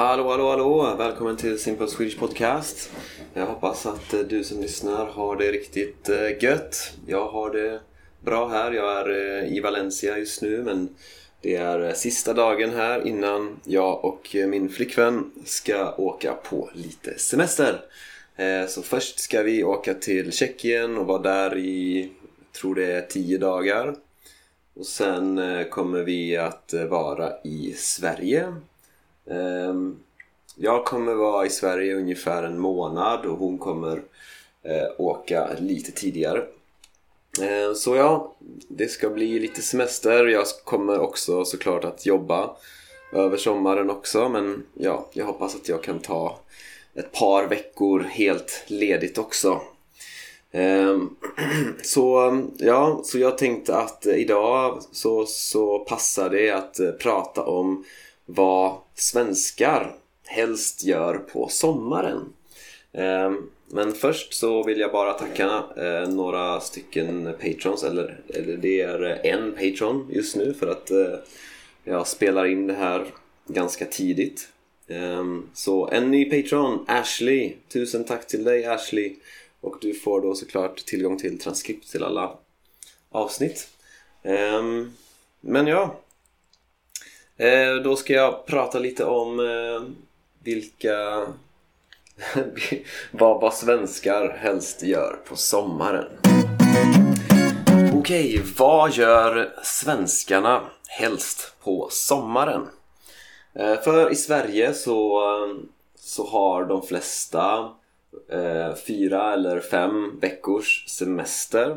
Hallå, hallå, hallå! Välkommen till Simple Swedish Podcast. Jag hoppas att eh, du som lyssnar har det riktigt eh, gött. Jag har det bra här. Jag är eh, i Valencia just nu men det är sista dagen här innan jag och min flickvän ska åka på lite semester. Så först ska vi åka till Tjeckien och vara där i, jag tror det är 10 dagar. Och sen kommer vi att vara i Sverige Ehm, jag kommer vara i Sverige ungefär en månad och hon kommer eh, åka lite tidigare. Ehm, så ja, det ska bli lite semester. Jag kommer också såklart att jobba över sommaren också men ja, jag hoppas att jag kan ta ett par veckor helt ledigt också. Ehm, så ja, så jag tänkte att idag så, så passar det att eh, prata om vad svenskar helst gör på sommaren. Ehm, men först så vill jag bara tacka eh, några stycken patrons, eller, eller det är en patron just nu för att eh, jag spelar in det här ganska tidigt. Ehm, så en ny patron, Ashley. Tusen tack till dig Ashley. Och du får då såklart tillgång till transkript till alla avsnitt. Ehm, men ja, Eh, då ska jag prata lite om eh, vilka vad, vad svenskar helst gör på sommaren. Okej, okay, vad gör svenskarna helst på sommaren? Eh, för i Sverige så, så har de flesta eh, fyra eller fem veckors semester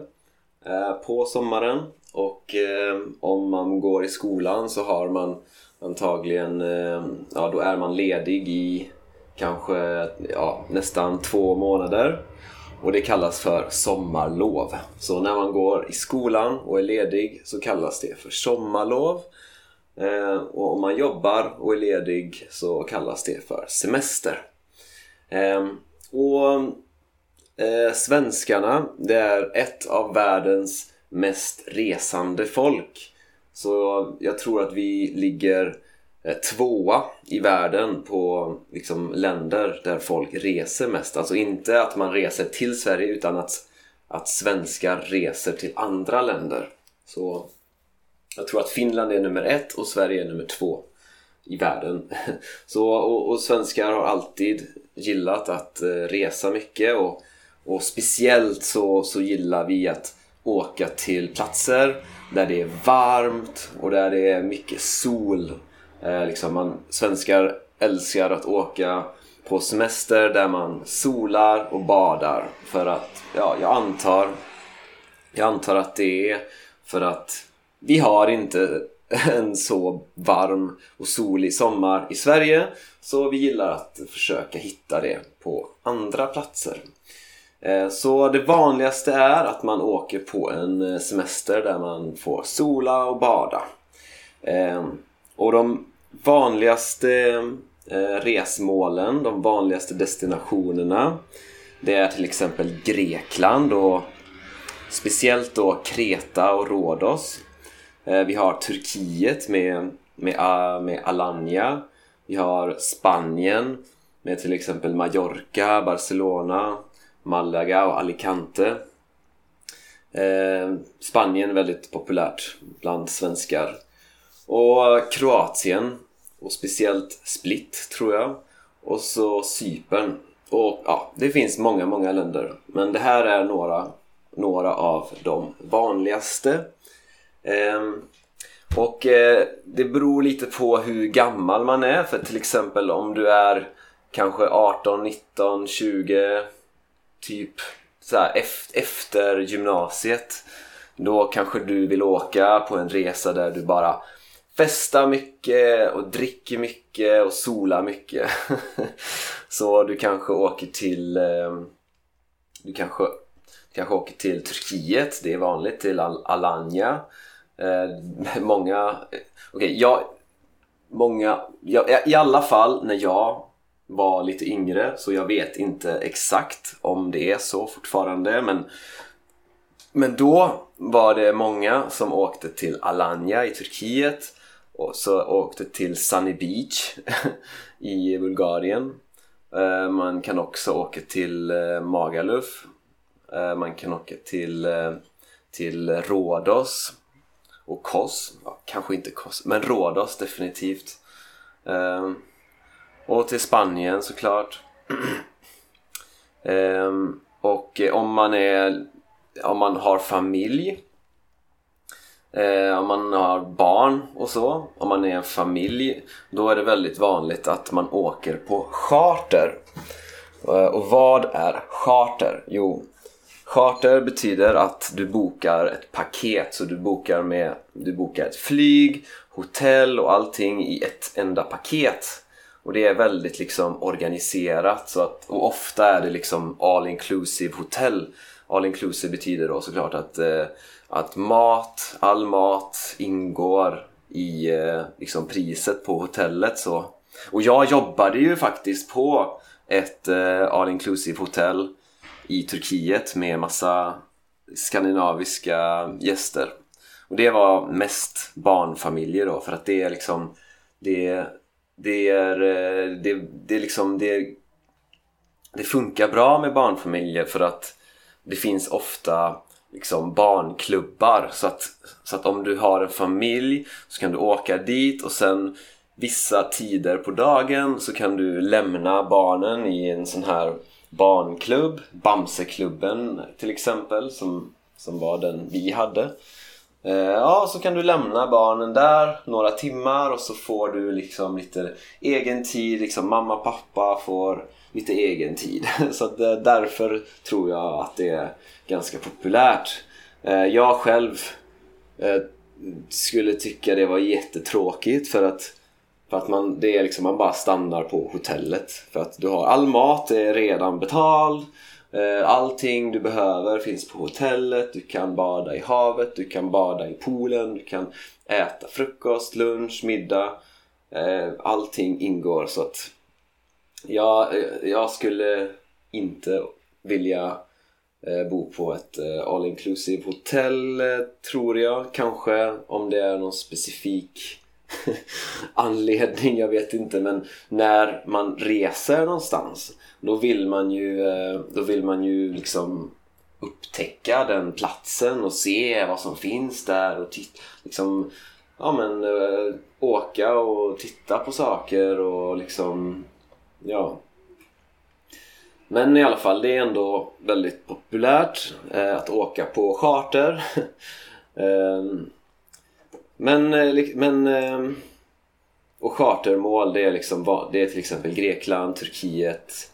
eh, på sommaren och eh, om man går i skolan så har man antagligen, eh, ja då är man ledig i kanske ja, nästan två månader och det kallas för sommarlov. Så när man går i skolan och är ledig så kallas det för sommarlov. Eh, och om man jobbar och är ledig så kallas det för semester. Eh, och eh, svenskarna, det är ett av världens mest resande folk. Så jag tror att vi ligger eh, tvåa i världen på liksom, länder där folk reser mest. Alltså inte att man reser till Sverige utan att, att svenskar reser till andra länder. Så jag tror att Finland är nummer ett och Sverige är nummer två i världen. Så, och, och svenskar har alltid gillat att eh, resa mycket och, och speciellt så, så gillar vi att åka till platser där det är varmt och där det är mycket sol. Eh, liksom man, svenskar älskar att åka på semester där man solar och badar för att, ja, jag antar jag antar att det är för att vi har inte en så varm och solig sommar i Sverige så vi gillar att försöka hitta det på andra platser. Eh, så det vanligaste är att man åker på en eh, semester där man får sola och bada. Eh, och de vanligaste resmålen, de vanligaste destinationerna det är till exempel Grekland och speciellt då Kreta och Rhodos. Vi har Turkiet med, med, med Alanya. Vi har Spanien med till exempel Mallorca, Barcelona, Malaga och Alicante. Eh, Spanien väldigt populärt bland svenskar. Och Kroatien och speciellt Split tror jag. Och så Cypern. Och ja, det finns många, många länder. Men det här är några, några av de vanligaste. Eh, och eh, det beror lite på hur gammal man är. För till exempel om du är kanske 18, 19, 20 typ så här, efter gymnasiet då kanske du vill åka på en resa där du bara festar mycket och dricker mycket och solar mycket. så du kanske åker till ehm, du kanske, kanske åker till Turkiet, det är vanligt, till Al Alanya. Eh, många, okej, okay, jag, många, jag, i alla fall när jag var lite yngre så jag vet inte exakt om det är så fortfarande men men då var det många som åkte till Alanya i Turkiet och så åkte till Sunny Beach i Bulgarien. Eh, man kan också åka till eh, Magaluf. Eh, man kan åka till, till Rhodos och Kos. Ja, kanske inte Kos, men Rhodos definitivt. Och till Spanien såklart. Ehm, och eh, om man är om man har familj Eh, om man har barn och så, om man är en familj, då är det väldigt vanligt att man åker på charter. Eh, och vad är charter? Jo, charter betyder att du bokar ett paket, så du bokar, med, du bokar ett flyg, hotell och allting i ett enda paket. Och det är väldigt liksom organiserat så att, och ofta är det liksom all inclusive hotell. All inclusive betyder då såklart att eh, att mat, all mat ingår i eh, liksom priset på hotellet så. Och jag jobbade ju faktiskt på ett eh, all inclusive hotell i Turkiet med massa skandinaviska gäster. Och det var mest barnfamiljer då för att det är liksom det, det är eh, det, det är liksom det, det funkar bra med barnfamiljer för att det finns ofta liksom barnklubbar. Så att, så att om du har en familj så kan du åka dit och sen vissa tider på dagen så kan du lämna barnen i en sån här barnklubb Bamseklubben till exempel som, som var den vi hade. Eh, ja, så kan du lämna barnen där några timmar och så får du liksom lite egen tid, liksom mamma pappa får lite egen tid. Så att eh, därför tror jag att det är ganska populärt. Eh, jag själv skulle tycka det var jättetråkigt för att för att man, det är liksom, man bara stannar på hotellet. För att du har all mat är redan betald. Eh, allting du behöver finns på hotellet. Du kan bada i havet, du kan bada i poolen, du kan äta frukost, lunch, middag. Eh, allting ingår så att jag, eh, jag skulle inte vilja bo på ett all inclusive hotell tror jag kanske om det är någon specifik anledning, jag vet inte men när man reser någonstans då vill man ju, eh, då vill man ju liksom upptäcka den platsen och se vad som finns där och titta, liksom, ja men eh, åka och titta på saker och liksom ja. Men i alla fall, det är ändå väldigt populärt eh, att åka på charter. Ehm, men, eh, men eh, och chartermål det är, liksom, det är till exempel Grekland, Turkiet.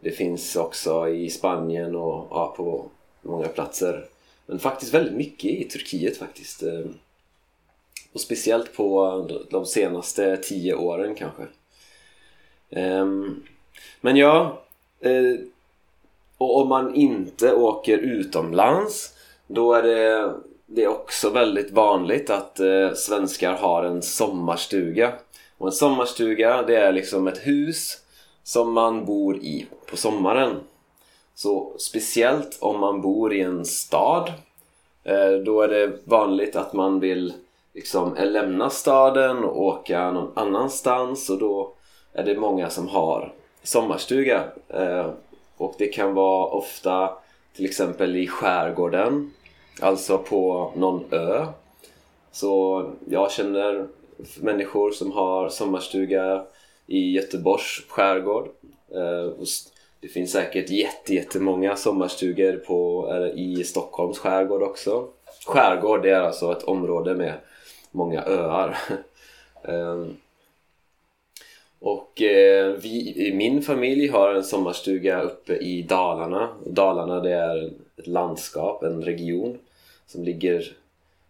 Det finns också i Spanien och ja, på många platser. Men faktiskt väldigt mycket i Turkiet faktiskt eh. Och speciellt på de senaste tio åren kanske. Ehm, men ja, och om man inte åker utomlands då är det, det är också väldigt vanligt att eh, svenskar har en sommarstuga. Och en sommarstuga det är liksom ett hus som man bor i på sommaren. Så speciellt om man bor i en stad eh, då är det vanligt att man vill liksom eh, lämna staden och åka någon annanstans och då är det många som har sommarstuga eh, och det kan vara ofta till exempel i skärgården alltså på någon ö. Så jag känner människor som har sommarstuga i Göteborgs skärgård. Eh, det finns säkert jättemånga sommarstugor på, i Stockholms skärgård också. Skärgård det är alltså ett område med många öar. Eh, och eh, vi, min familj har en sommarstuga uppe i Dalarna. Dalarna det är ett landskap, en region som ligger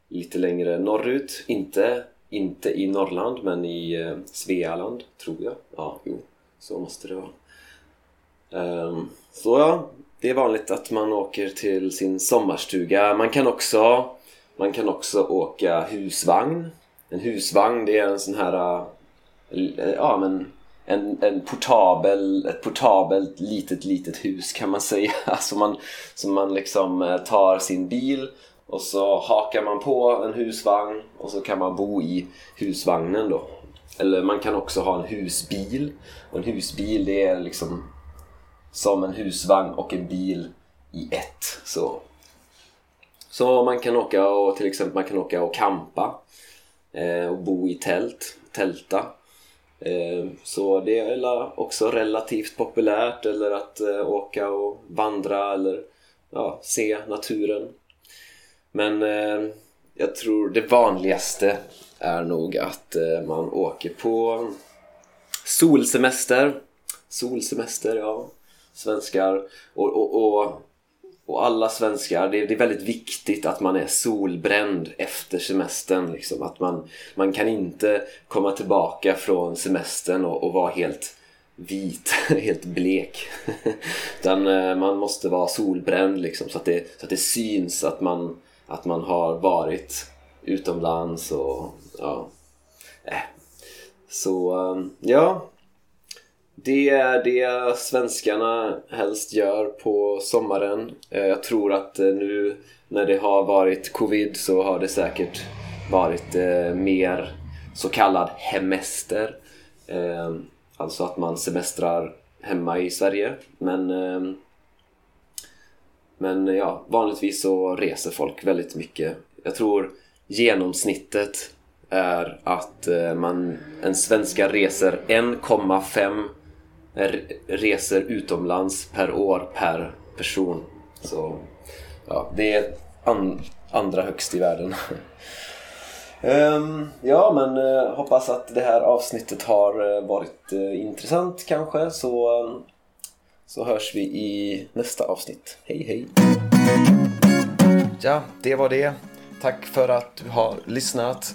lite längre norrut. Inte, inte i Norrland men i eh, Svealand, tror jag. Ja, jo, så måste det vara. Um, så ja, det är vanligt att man åker till sin sommarstuga. Man kan också, man kan också åka husvagn. En husvagn det är en sån här ja men en, en portabel, ett portabelt litet litet hus kan man säga. Alltså man, så man liksom eh, tar sin bil och så hakar man på en husvagn och så kan man bo i husvagnen då. Eller man kan också ha en husbil. Och en husbil det är liksom som en husvagn och en bil i ett. Så, så man kan åka och till exempel man kan åka och campa eh, och bo i tält, tälta. Ehm, så det är också relativt populärt eller att eh, åka och vandra eller ja, se naturen. Men ehm, jag tror det vanligaste är nog att eh, man åker på solsemester. Solsemester, ja. Svenskar. Och, och, och, och alla svenskar, det, det, är väldigt viktigt att man är solbränd efter semestern. Liksom. Att man, man kan inte komma tillbaka från semestern och, och vara helt vit, helt blek. Utan eh, man måste vara solbränd liksom, så, att det, så att det syns att man, att man har varit utomlands och ja. Eh, så eh, ja. Det är det svenskarna helst gör på sommaren. Eh, jag tror att eh, nu när det har varit covid så har det säkert varit eh, mer så kallad hemester. Alltså att man semestrar hemma i Sverige. Men men ja, vanligtvis så reser folk väldigt mycket. Jag tror genomsnittet är att man, en svenska reser 1,5 resor utomlands per år per person. Så ja, det är an, andra högst i världen. um, ja, men uh, hoppas att det här avsnittet har uh, varit uh, intressant kanske. Så, um, så hörs vi i nästa avsnitt. Hej hej! Ja, det var det. Tack för att du har lyssnat.